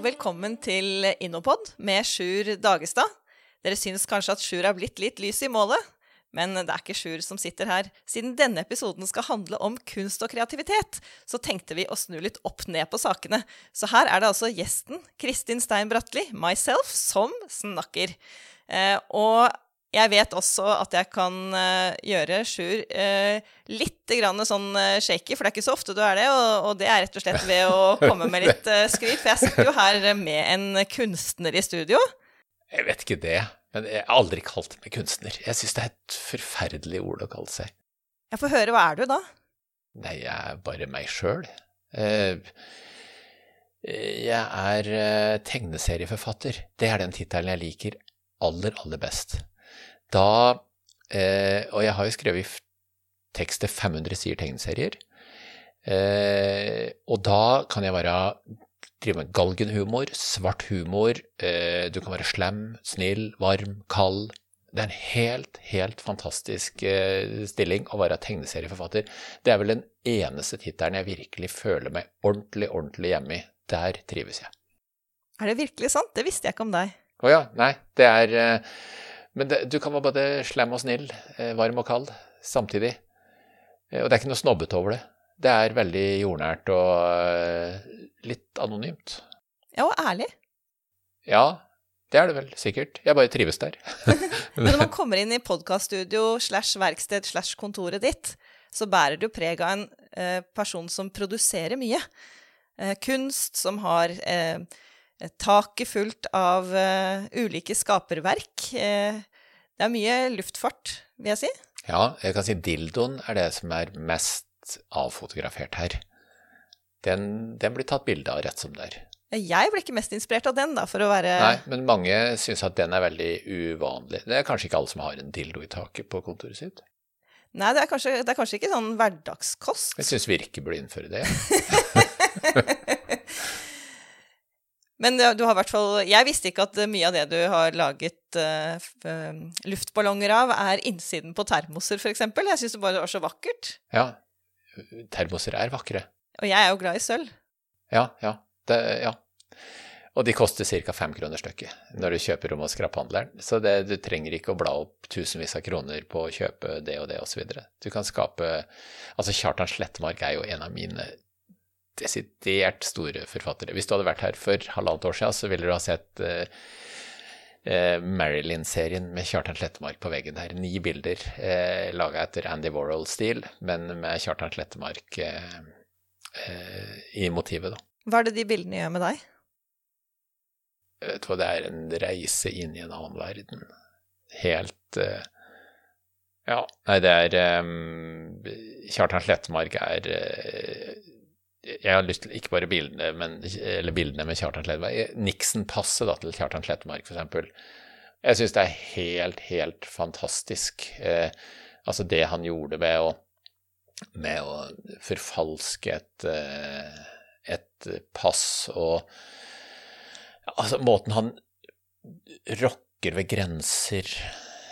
og velkommen til Innopod med Sjur Dagestad. Dere syns kanskje at Sjur har blitt litt lys i målet, men det er ikke Sjur som sitter her. Siden denne episoden skal handle om kunst og kreativitet, så tenkte vi å snu litt opp ned på sakene. Så her er det altså gjesten, Kristin Stein Bratli, myself, som snakker. Eh, og jeg vet også at jeg kan uh, gjøre Sjur uh, litt grann sånn uh, shaky, for det er ikke så ofte du er det. Og, og, det er rett og slett ved å komme med litt skryt. For jeg sitter jo her med en kunstner i studio. Jeg vet ikke det, men jeg har aldri kalt meg kunstner. Jeg syns det er et forferdelig ord å kalle seg. Jeg får høre, hva er du da? Nei, jeg er bare meg sjøl. Jeg er tegneserieforfatter. Det er den tittelen jeg liker aller, aller best. Da eh, Og jeg har jo skrevet tekst til 500 sider tegneserier. Eh, og da kan jeg være drive med galgenhumor, svart humor. Eh, du kan være slem, snill, varm, kald. Det er en helt, helt fantastisk eh, stilling å være tegneserieforfatter. Det er vel den eneste tittelen jeg virkelig føler meg ordentlig, ordentlig hjemme i. Der trives jeg. Er det virkelig sant? Det visste jeg ikke om deg. Å ja. Nei, det er eh, men det, du kan være både slem og snill, eh, varm og kald samtidig. Eh, og det er ikke noe snobbete over det. Det er veldig jordnært og eh, litt anonymt. Ja, og ærlig. Ja, det er det vel sikkert. Jeg bare trives der. Men når man kommer inn i podkaststudio slash verksted slash kontoret ditt, så bærer du preg av en eh, person som produserer mye. Eh, kunst, som har eh, taket fullt av uh, ulike skaperverk. Uh, det er mye luftfart, vil jeg si. Ja, jeg kan si dildoen er det som er mest avfotografert her. Den, den blir tatt bilde av rett som det er. Jeg ble ikke mest inspirert av den, da, for å være Nei, men mange syns at den er veldig uvanlig. Det er kanskje ikke alle som har en dildo i taket på kontoret sitt? Nei, det er kanskje, det er kanskje ikke sånn hverdagskost. Jeg syns Virke burde innføre det. Ja. Men du har hvert fall Jeg visste ikke at mye av det du har laget uh, luftballonger av, er innsiden på termoser, f.eks. Jeg syns det bare var så vakkert. Ja. Termoser er vakre. Og jeg er jo glad i sølv. Ja, ja. Det, ja. Og de koster ca. fem kroner stykket når du kjøper dem hos skraphandleren. Så det, du trenger ikke å bla opp tusenvis av kroner på å kjøpe det og det osv. Du kan skape Altså, Kjartan Slettemark er jo en av mine desidert store forfattere. Hvis du hadde vært her for halvannet år siden, så ville du ha sett uh, uh, Marilyn-serien med Kjartan Slettemark på veggen her. Ni bilder uh, laga etter Andy Warhol-stil, men med Kjartan Slettemark uh, i motivet, da. Hva er det de bildene gjør med deg? Vet hva, det er en reise inn i en annen verden. Helt Ja, nei, det er um, Kjartan Slettemark er jeg har lyst til ikke bare bildene, men, eller bildene med Kjartan Slettemark. Nixon-passet til Kjartan Slettemark, f.eks. Jeg syns det er helt, helt fantastisk. Eh, altså det han gjorde med å, med å forfalske et, eh, et pass og Altså måten han rokker ved grenser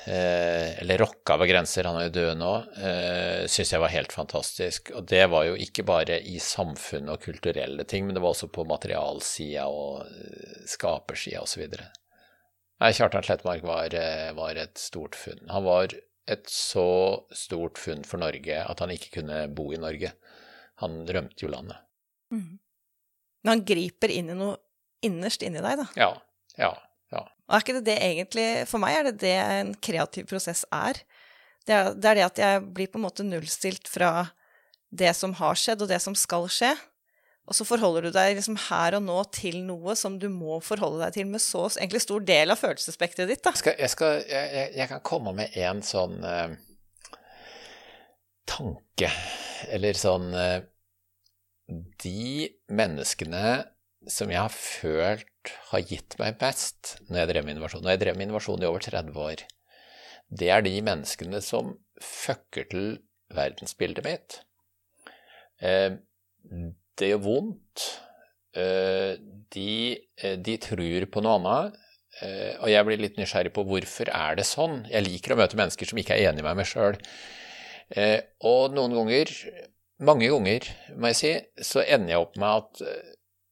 eller rocka ved grenser, han er jo død nå, eh, syns jeg var helt fantastisk. Og det var jo ikke bare i samfunnet og kulturelle ting, men det var også på materialsida og eh, skapersida osv. Nei, Kjartan Slettmark var, eh, var, et stort funn. Han var et så stort funn for Norge at han ikke kunne bo i Norge. Han rømte jo landet. Mm. Men han griper inn i noe innerst inni deg, da? Ja. Ja. Og er ikke det det egentlig For meg er det det en kreativ prosess er. Det er det, er det at jeg blir på en måte nullstilt fra det som har skjedd, og det som skal skje. Og så forholder du deg liksom her og nå til noe som du må forholde deg til med så egentlig stor del av følelsesspekteret ditt. Da. Skal, jeg, skal, jeg, jeg, kan komme med en sånn eh, tanke, eller sånn eh, De menneskene som jeg har følt har gitt meg best når jeg drev med innovasjon, og jeg drev med innovasjon i over 30 år, det er de menneskene som fucker til verdensbildet mitt. Eh, det gjør vondt. Eh, de, eh, de, tror på noe annet. Og jeg blir litt nysgjerrig på hvorfor er det sånn. Jeg liker å møte mennesker som ikke er enig med meg sjøl. Og noen ganger, mange ganger, må jeg si, så ender jeg opp med at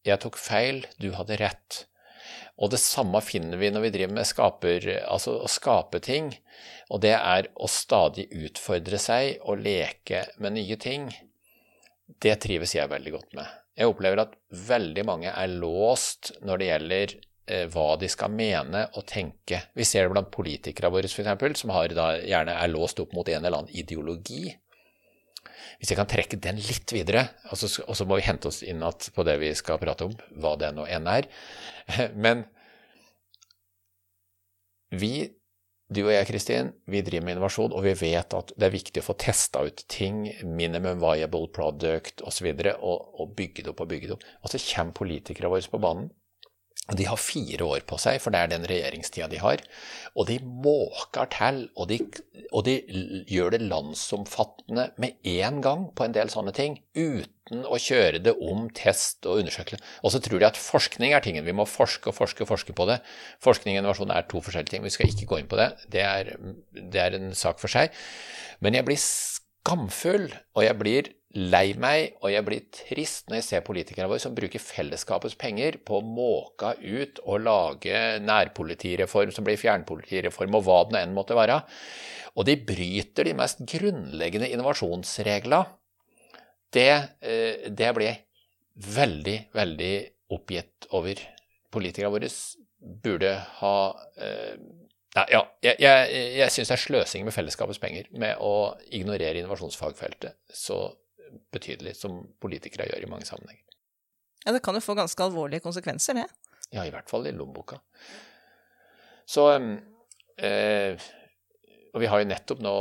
jeg tok feil, du hadde rett. Og det samme finner vi når vi driver med skaper, altså å skape ting. Og det er å stadig utfordre seg og leke med nye ting. Det trives jeg veldig godt med. Jeg opplever at veldig mange er låst når det gjelder eh, hva de skal mene og tenke. Vi ser det blant politikere våre, f.eks., som har gjerne er låst opp mot en eller annen ideologi. Hvis jeg kan trekke den litt videre, og så, og så må vi hente oss inn på det vi skal prate om, hva det nå enn er Men vi du og jeg, Kristin, vi driver med innovasjon, og vi vet at det er viktig å få testa ut ting, minimum viable product osv., og, og, og bygge det opp og bygge det opp. Og så kommer politikere våre på banen de har fire år på seg, for det er den regjeringstida de har. Og de måker til, og de, og de gjør det landsomfattende med én gang på en del sånne ting, uten å kjøre det om test og undersøkelse. Og så tror de at forskning er tingen. Vi må forske og forske og forske på det. Forskning og innovasjon er to forskjellige ting. Vi skal ikke gå inn på det. Det er, det er en sak for seg. Men jeg blir skamfull, og jeg blir lei meg, og jeg blir trist når jeg ser politikerne våre som bruker fellesskapets penger på å måke ut og lage nærpolitireform som blir fjernpolitireform, og hva det enn måtte være. Og de bryter de mest grunnleggende innovasjonsreglene. Det, eh, det blir jeg veldig, veldig oppgitt over. Politikerne våre burde ha eh, ja, jeg, jeg, jeg syns det er sløsing med fellesskapets penger med å ignorere innovasjonsfagfeltet. Så betydelig, som politikere gjør i mange sammenhenger. Ja, Det kan jo få ganske alvorlige konsekvenser, det. Ja, i hvert fall i lommeboka. Så eh, Og vi har jo nettopp nå,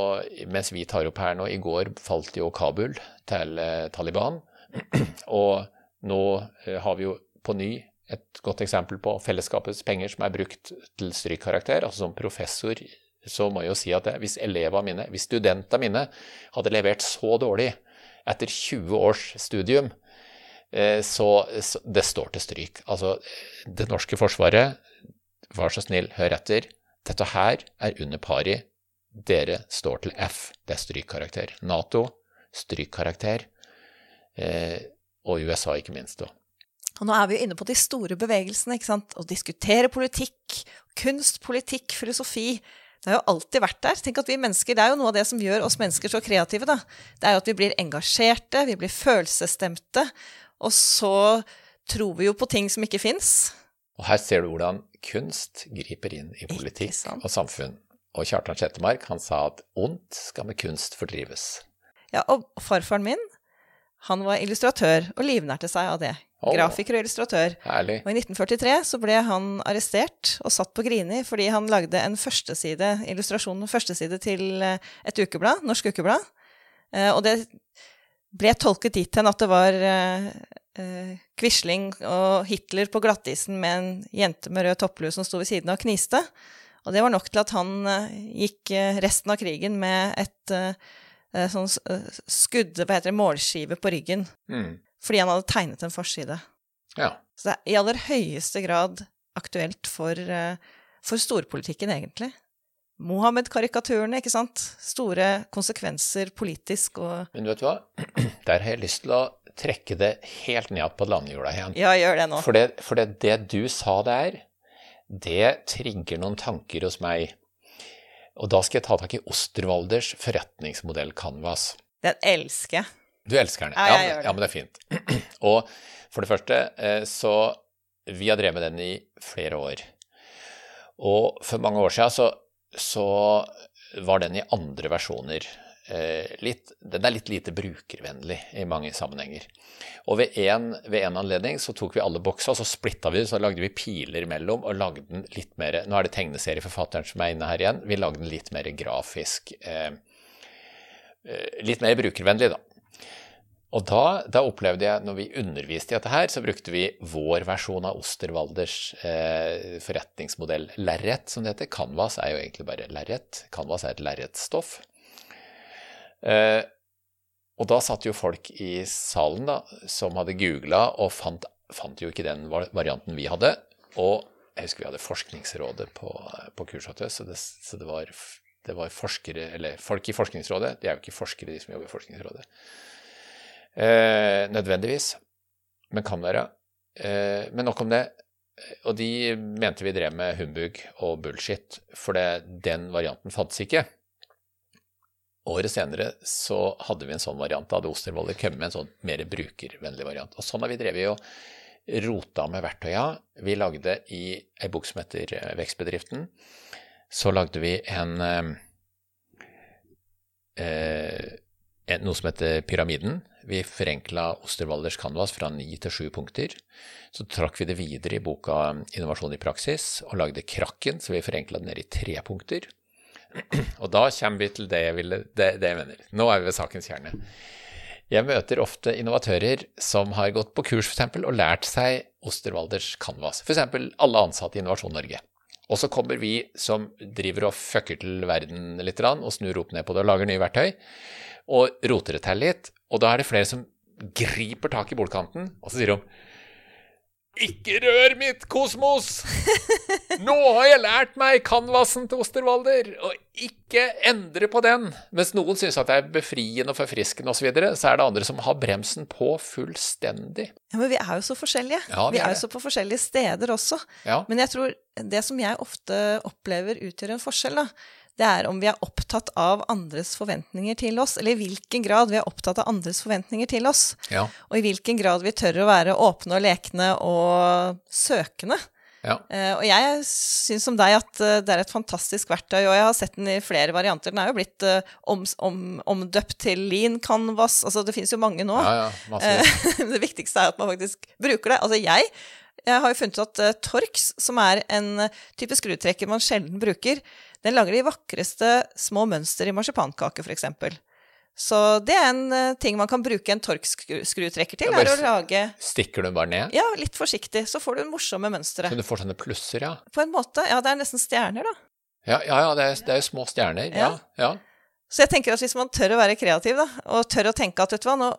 mens vi tar opp her nå, i går falt jo Kabul til eh, Taliban. Og nå eh, har vi jo på ny et godt eksempel på fellesskapets penger som er brukt til strykkarakter. Altså som professor så må jeg jo si at det, hvis elevene mine, hvis studentene mine hadde levert så dårlig etter 20 års studium, eh, så, det står til stryk. Altså, det norske forsvaret, vær så snill, hør etter. Dette her er under pari. Dere står til F. Det er strykkarakter. Nato, strykkarakter. Eh, og USA, ikke minst. da. Og nå er vi jo inne på de store bevegelsene. ikke sant? Å diskutere politikk, kunst, politikk, filosofi. Det har jo alltid vært der. Tenk at vi mennesker, Det er jo noe av det som gjør oss mennesker så kreative. da. Det er jo at vi blir engasjerte, vi blir følelsesstemte. Og så tror vi jo på ting som ikke fins. Og her ser du hvordan kunst griper inn i politikk og samfunn. Og Kjartan Sjettemark han sa at ondt skal med kunst fordrives. Ja, og farfaren min, han var illustratør og livnærte seg av det. Oh, Grafiker og illustratør. Herlig. Og I 1943 så ble han arrestert og satt på Grini fordi han lagde en førsteside, illustrasjon førsteside til eh, et ukeblad, norsk ukeblad. Eh, og det ble tolket dit hen at det var eh, Quisling og Hitler på glattisen med en jente med rød topplue som sto ved siden av og kniste. Og det var nok til at han gikk resten av krigen med et sånn skudd, hva heter det, målskive på ryggen. Mm fordi han hadde tegnet en forside. Ja. Så det er i aller høyeste grad aktuelt for, eh, for storpolitikken, egentlig. Mohammed-karikaturene, ikke sant? Store konsekvenser politisk og Men vet du hva? Der har jeg lyst til å trekke det helt ned på landjorda igjen. Ja, gjør det nå. For, det, for det, det du sa der, det trigger noen tanker hos meg. Og da skal jeg ta tak i Osterwalders forretningsmodell Canvas. Den elsker jeg. Du elsker den? Ja, det. Ja, men det er fint. Og for det første, eh, så Vi har drevet med den i flere år. Og for mange år siden så, så var den i andre versjoner. Eh, litt, den er litt lite brukervennlig i mange sammenhenger. Og ved en, ved en anledning så tok vi alle boksa, og så splitta vi så lagde vi piler imellom og lagde den litt mer Nå er det tegneserieforfatteren som er inne her igjen. Vi lagde den litt mer grafisk. Eh, litt mer brukervennlig, da. Og da, da, opplevde jeg, når vi underviste i dette her, så brukte vi vår versjon av Osterwalders eh, forretningsmodell lerret, som det heter. Canvas er jo egentlig bare lerret. Canvas er et lerretstoff. Eh, og da satt jo folk i salen da, som hadde googla og fant, fant, jo ikke den varianten vi hadde. Og jeg husker vi hadde Forskningsrådet på, på kurset, så, det, så det, var, det var forskere, eller folk i Forskningsrådet. De er jo ikke forskere, de som jobber i Forskningsrådet. Eh, nødvendigvis, men kan være. Eh, men nok om det. Og de mente vi drev med humbug og bullshit, for det, den varianten fantes ikke. Året senere så hadde vi en sånn variant. Da hadde Ostervoller kommet med en sånn mer brukervennlig variant. Og sånn har vi drevet og rota med verktøya. Vi lagde i ei bok som heter eh, Vekstbedriften, så lagde vi en, eh, en noe som heter Pyramiden. Vi forenkla Osterwalders Canvas fra ni til sju punkter. Så trakk vi det videre i boka Innovasjon i praksis og lagde Krakken, så vi forenkla det ned i tre punkter. Og da kommer vi til det jeg, ville, det, det jeg mener. Nå er vi ved sakens kjerne. Jeg møter ofte innovatører som har gått på kurs for eksempel, og lært seg Osterwalders Canvas. F.eks. alle ansatte i Innovasjon Norge. Og så kommer vi som driver og fucker til verden litt og snur opp ned på det og lager nye verktøy, og roter det til litt. Og da er det flere som griper tak i bordkanten, og så sier de ikke rør mitt kosmos! Nå har jeg lært meg canvasen til Osterwalder, og ikke endre på den. Mens noen syns at det er befriende og forfriskende osv., så, videre, så er det andre som har bremsen på fullstendig. Ja, Men vi er jo så forskjellige. Ja, vi, vi er er jo så på forskjellige steder også. Ja. Men jeg tror det som jeg ofte opplever utgjør en forskjell, da, det er om vi er opptatt av andres forventninger til oss, eller i hvilken grad vi er opptatt av andres forventninger til oss. Ja. Og i hvilken grad vi tør å være åpne og lekne og søkende. Ja. Uh, og jeg syns som deg at uh, det er et fantastisk verktøy, og jeg har sett den i flere varianter. Den er jo blitt uh, om, om, omdøpt til Lean Canvas, altså det finnes jo mange nå. Ja, ja, masse. Eh, det viktigste er at man faktisk bruker det. Altså jeg, jeg har jo funnet ut at Torx, som er en type skrutrekker man sjelden bruker, den lager de vakreste små mønster i marsipankake, f.eks. Så det er en uh, ting man kan bruke en Torx-skrutrekker til, er å lage Stikker du bare ned? Ja, litt forsiktig, så får du morsomme mønstre. Så du får sånne plusser, ja? På en måte. Ja, det er nesten stjerner, da. Ja, ja, ja det, er, det er jo små stjerner. Ja, ja. Så jeg tenker at hvis man tør å være kreativ, da, og tør å tenke at vet du hva, nå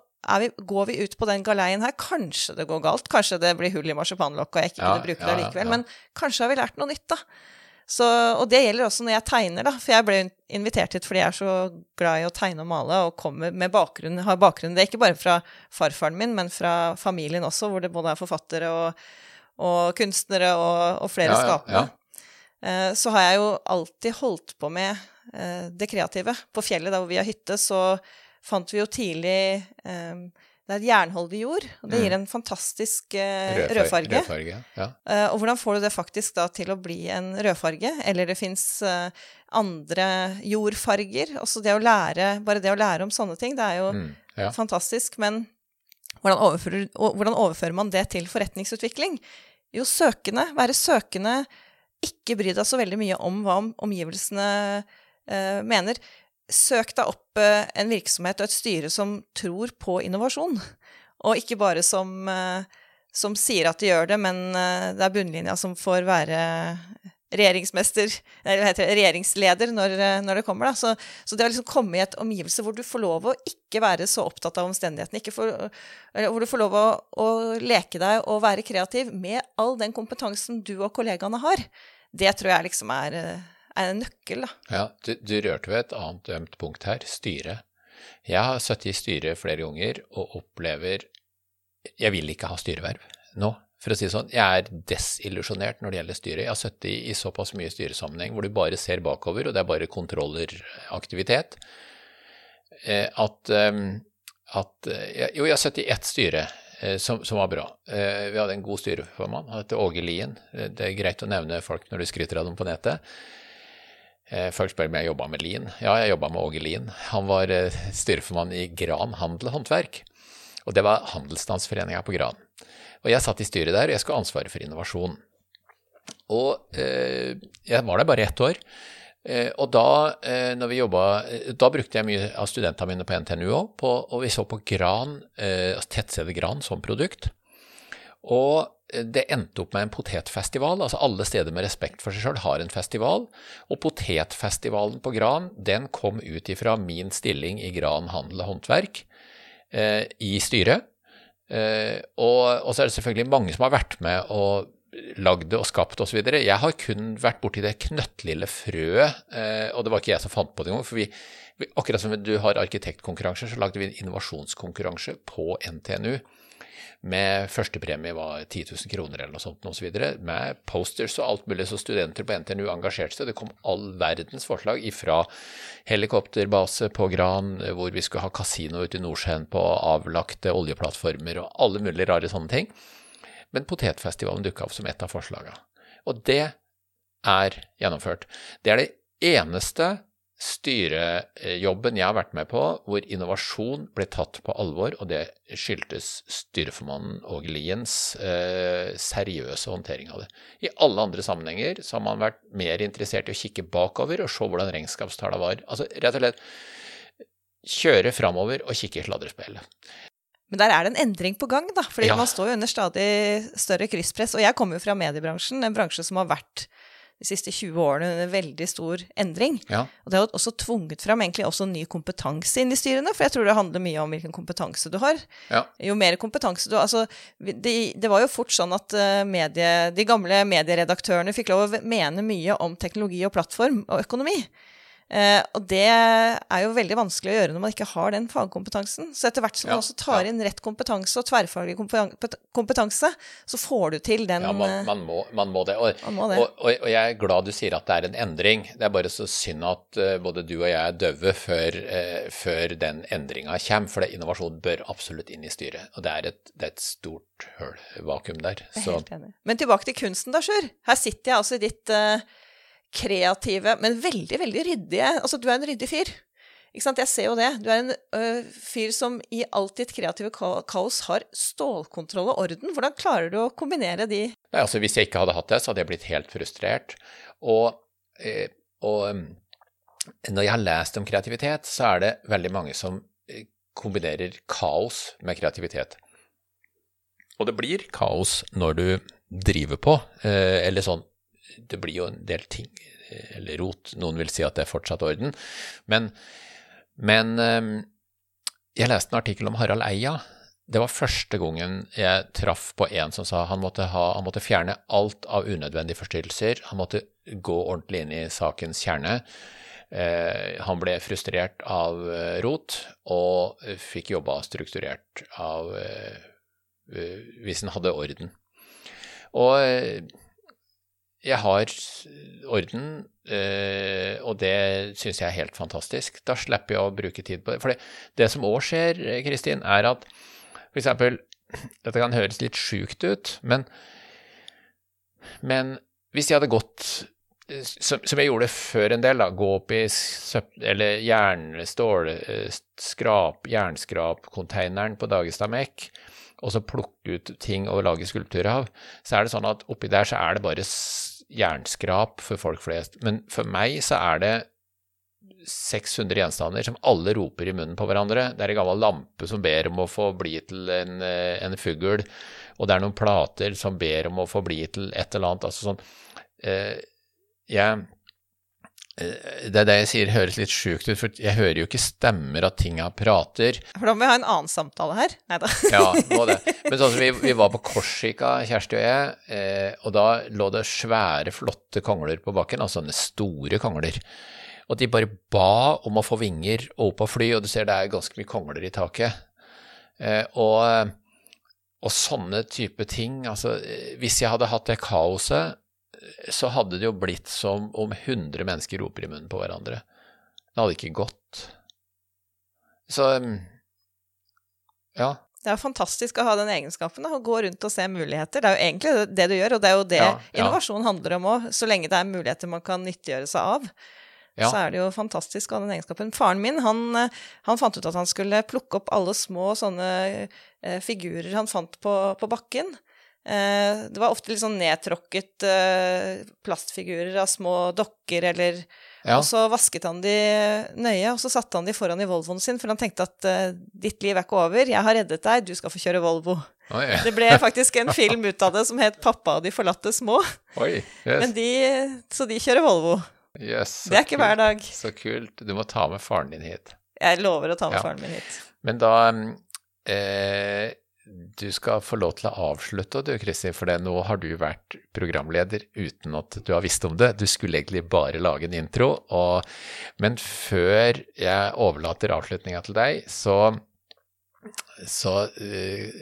vi, går vi ut på den galeien her, kanskje det går galt, kanskje det blir hull i marsipanlokket og jeg ikke kunne bruke det likevel, men kanskje har vi lært noe nytt, da. Så, og det gjelder også når jeg tegner, da, for jeg ble invitert hit fordi jeg er så glad i å tegne og male, og kommer med bakgrunn, har bakgrunn Det er ikke bare fra farfaren min, men fra familien også, hvor det både er forfattere og, og kunstnere og, og flere Ja, ja, skapende. ja. Eh, Så har jeg jo alltid holdt på med eh, det kreative. På fjellet der hvor vi har hytte, så fant vi jo tidlig eh, Det er et jernholdig jord, og det gir en fantastisk eh, Rødfar- rødfarge. rødfarge. Ja. Eh, og hvordan får du det faktisk da til å bli en rødfarge? Eller det fins andre jordfarger. Også det å lære, bare det å lære om sånne ting, det er jo Mm, ja. fantastisk. Men hvordan overfører, hvordan overfører man det til forretningsutvikling? Jo, søkende. Være søkende. Ikke bry deg så veldig mye om hva omgivelsene eh, mener. Søk deg opp eh, en virksomhet og et styre som tror på innovasjon, og ikke bare som, eh, som sier at de gjør det, men eh, det er bunnlinja som får være regjeringsmester, eller heter det, regjeringsleder når, når det kommer. Da. Så, så det å liksom komme i et omgivelse hvor du får lov å ikke være så opptatt av omstendighetene, for, hvor du får lov å, å leke deg og være kreativ med all den kompetansen du og kollegaene har, det tror jeg liksom er, er en nøkkel. Da. Ja, du, du rørte ved et annet ømt punkt her, styret. Jeg har sittet i styret flere ganger og opplever Jeg vil ikke ha styreverv nå, for å si det sånn. Jeg er desillusjonert når det gjelder styret. Jeg har sittet i, såpass mye styresammenheng hvor du bare ser bakover, og det er bare kontrolleraktivitet, eh, at, eh, at eh, Jo, jeg har sittet i ett styre eh, som, som var bra. Vi hadde en god styreformann, han heter Åge Lien. Det er greit å nevne folk når du skryter av dem på nettet. Eh, Folk spør om jeg jobba med Lien. Ja, jeg jobba med Åge Lien. Han var eh, styreformann i Gran Handel og Håndverk. Og det var Handelsstandsforeninga på Gran. Og jeg satt i styret der, og jeg skulle ha ansvaret for innovasjon. Og eh, jeg var der bare ett år. Eh, og da, eh, når vi jobbet, eh, da brukte jeg mye av studentene mine på NTNU òg, og vi så på Gran, eh, tettstedet Gran som produkt. Og det endte opp med en potetfestival. altså Alle steder med respekt for seg sjøl har en festival. Og potetfestivalen på Gran den kom ut ifra min stilling i Gran handel og håndverk eh, i styret. Eh, og, og så er det selvfølgelig mange som har vært med og lagd det og skapt osv. Jeg har kun vært borti det knøttlille frøet, eh, og det var ikke jeg som fant på det engang. For vi, akkurat som du har arkitektkonkurranser, så lagde vi en innovasjonskonkurranse på NTNU med førstepremie var 10 000 kroner eller noe sånt osv. Med posters og alt mulig, så studenter på NTNU engasjerte seg. Det kom all verdens forslag ifra helikopterbase på Gran, hvor vi skulle ha kasino ute i Nordsjøen på avlagte oljeplattformer og alle mulige rare sånne ting. Men Potetfestivalen dukka opp som et av forslagene. Og det er gjennomført. Det er det eneste styrejobben jeg har vært med på hvor innovasjon ble tatt på alvor, og det skyldtes styreformannen Åge Liens eh, seriøse håndtering av det. I alle andre sammenhenger så har man vært mer interessert i å kikke bakover og se hvordan regnskapstallene var. Altså rett og slett kjøre framover og kikke i sladrespeilet. Men der er det en endring på gang, da. fordi Ja. man står jo under stadig større krysspress. Og jeg kommer jo fra mediebransjen, en bransje som har vært de siste 20 årene under veldig stor endring. Ja. Og det har også tvunget fram egentlig også ny kompetanse inn i styrene, for jeg tror det handler mye om hvilken kompetanse du har. Ja. Jo mer kompetanse du har Altså, det, det var jo fort sånn at eh, medie, de gamle medieredaktørene fikk lov å mene mye om teknologi og plattform og økonomi. Eh, og det er jo veldig vanskelig å gjøre når man ikke har den fagkompetansen. Så etter hvert som Ja, man også tar ja. inn rett kompetanse og tverrfaglig kompetanse, så får du til den Ja, man, eh, man, må, man må det. Og, Man må det. Og, og, og jeg er glad du sier at det er en endring. Det er bare så synd at eh, både du og jeg er døve før, eh, før den endringa kommer. For det, innovasjon bør absolutt inn i styret. Og det er et, det er et stort høl, vakuum der. Jeg er Så helt enig. Men tilbake til kunsten, da, Sjur. Her sitter jeg altså i ditt eh, kreative, men veldig, veldig ryddige Altså, du er en ryddig fyr. Ikke sant? Jeg ser jo det. Du er en ø, fyr som i alt ditt kreative ka kaos har stålkontroll og orden. Hvordan klarer du å kombinere de Nei, altså Hvis jeg ikke hadde hatt det, så hadde jeg blitt helt frustrert. Og, eh, og når jeg har lest om kreativitet, så er det veldig mange som kombinerer kaos med kreativitet. Og det blir kaos når du driver på, eh, eller sånn Det blir jo en del ting, eller rot. Noen vil si at det er fortsatt orden. Men, men eh, jeg leste en artikkel om Harald Eia. Det var første gangen jeg traff på en som sa han måtte, ha, han måtte fjerne alt av unødvendige forstyrrelser. Han måtte gå ordentlig inn i sakens kjerne. Eh, han ble frustrert av eh, rot, og fikk jobba strukturert av eh, eh, hvis han hadde orden. Og eh, jeg har orden, eh, og det syns jeg er helt fantastisk. Da slipper jeg å bruke tid på det. For det, som òg skjer, eh, Kristin, er at eksempel Dette kan høres litt sjukt ut, men, men hvis jeg hadde gått eh, som, jeg gjorde før en del, da, gå opp i søp, eller jernstål, eh, skrap, jernskrapkonteineren på Dagestamek, og så plukke ut ting og lage skulpturer av, så er det sånn at oppi der så er det bare jernskrap for folk flest. Men for meg så er det 600 gjenstander som alle roper i munnen på hverandre. Det er en gammel lampe som ber om å få bli til en, eh, en fugl, og det er noen plater som ber om å få bli til et eller annet. Altså sånn eh, jeg, Det er det jeg sier høres litt sjukt ut, for jeg hører jo ikke stemmer av tinga prater. For da må vi ha en annen samtale her. Nei da. Ja, må det. Men sånn som vi, vi var på Korsika, Kjersti og jeg, eh, og da lå det svære, flotte kongler på bakken, altså sånne store kongler. Og de bare ba om å få vinger og opp og fly, og du ser det er ganske mye kongler i taket. Eh, og, og sånne type ting, altså eh, hvis jeg hadde hatt det kaoset, eh, så hadde det jo blitt som om 100 mennesker roper i munnen på hverandre. Det hadde ikke gått. Så mm, ja. Det er jo fantastisk å ha den egenskapen, da, å gå rundt og se muligheter. Det er jo egentlig det du gjør, og det er jo det Ja, ja. innovasjon handler om òg. Så lenge det er muligheter man kan nyttiggjøre seg av, Ja. så er det jo fantastisk å ha den egenskapen. Faren min han, han fant ut at han skulle plukke opp alle små sånne eh, figurer han fant på, på bakken. Eh, det var ofte litt sånn nedtråkket eh, plastfigurer av små dokker eller Ja. Og så vasket han de nøye, og så satte han de foran i Volvoen sin, for han tenkte at eh, ditt liv er ikke over, jeg har reddet deg, du skal få kjøre Volvo. Oi, Det ble faktisk en film ut av det som het 'Pappa og de forlatte små'. oi. Yes. Men de, så de kjører Volvo. yes, Det er ikke hver dag. Så kult. Du må ta med faren din hit. Jeg lover å ta med Ja. faren min hit. Men da eh, Du skal få lov til å avslutte, du Kristin, for det, nå har du vært programleder uten at du har visst om det. Du skulle egentlig bare lage en intro, og, men før jeg overlater avslutninga til deg, så, så eh,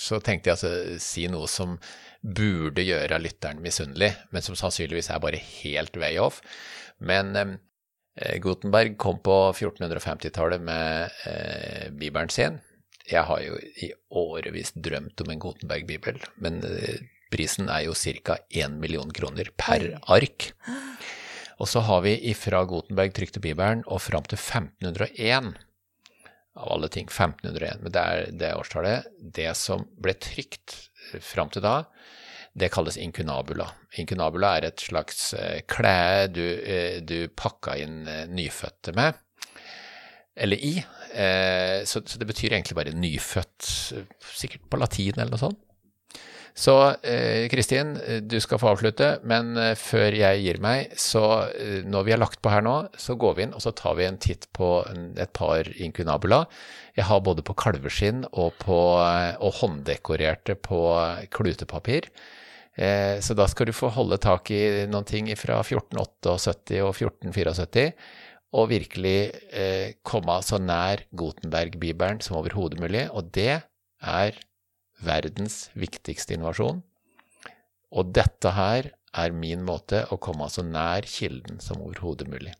så tenkte jeg altså si noe som burde gjøre lytteren misunnelig, men som sannsynligvis er bare helt way off. Men eh, Gutenberg kom på 1450-tallet med eh, bibelen sin. Jeg har jo i årevis drømt om en Gutenberg-bibel, men eh, prisen er jo ca. 1 million kroner per ark. Og så har vi ifra Gutenberg trykte Bibelen og fram til 1501 av alle ting 1501, men det er det årstallet. Det som ble trykt fram til da, det kalles inkunabula. Inkunabula er et slags eh, klede du, eh, du pakka inn eh, nyfødte med, eller i. Så, så det betyr egentlig bare nyfødt, sikkert på latin eller noe sånt. Så Kristin, du skal få avslutte, men før jeg gir meg, så når vi har lagt på her nå, så går vi inn og så tar vi en titt på et par inkunabula. Jeg har både på kalveskinn og, på, og hånddekorerte på klutepapir. Eh, så da skal du få holde tak i noen ting fra 1478 og 1474, og virkelig eh, komme så nær Gutenberg-bibelen som overhodet mulig. Og det er verdens viktigste innovasjon. Og dette her er min måte å komme så nær kilden som overhodet mulig.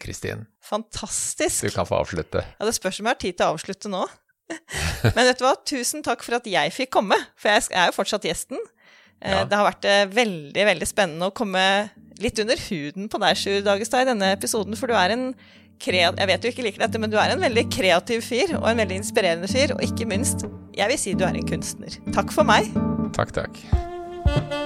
Kristin. Fantastisk. Du kan få avslutte. Ja, Det spørs om jeg har tid til å avslutte nå. Men vet du hva, tusen takk for at jeg fikk komme, for jeg er jo fortsatt gjesten. Eh, ja. Det har vært eh, veldig veldig spennende å komme litt under huden på deg, Sjur Dagestad, i denne episoden. For du er en kreat jeg vet du ikke liker dette, men du er en veldig kreativ fyr, og en veldig inspirerende fyr. Og ikke minst, jeg vil si du er en kunstner. Takk for meg. Takk, takk.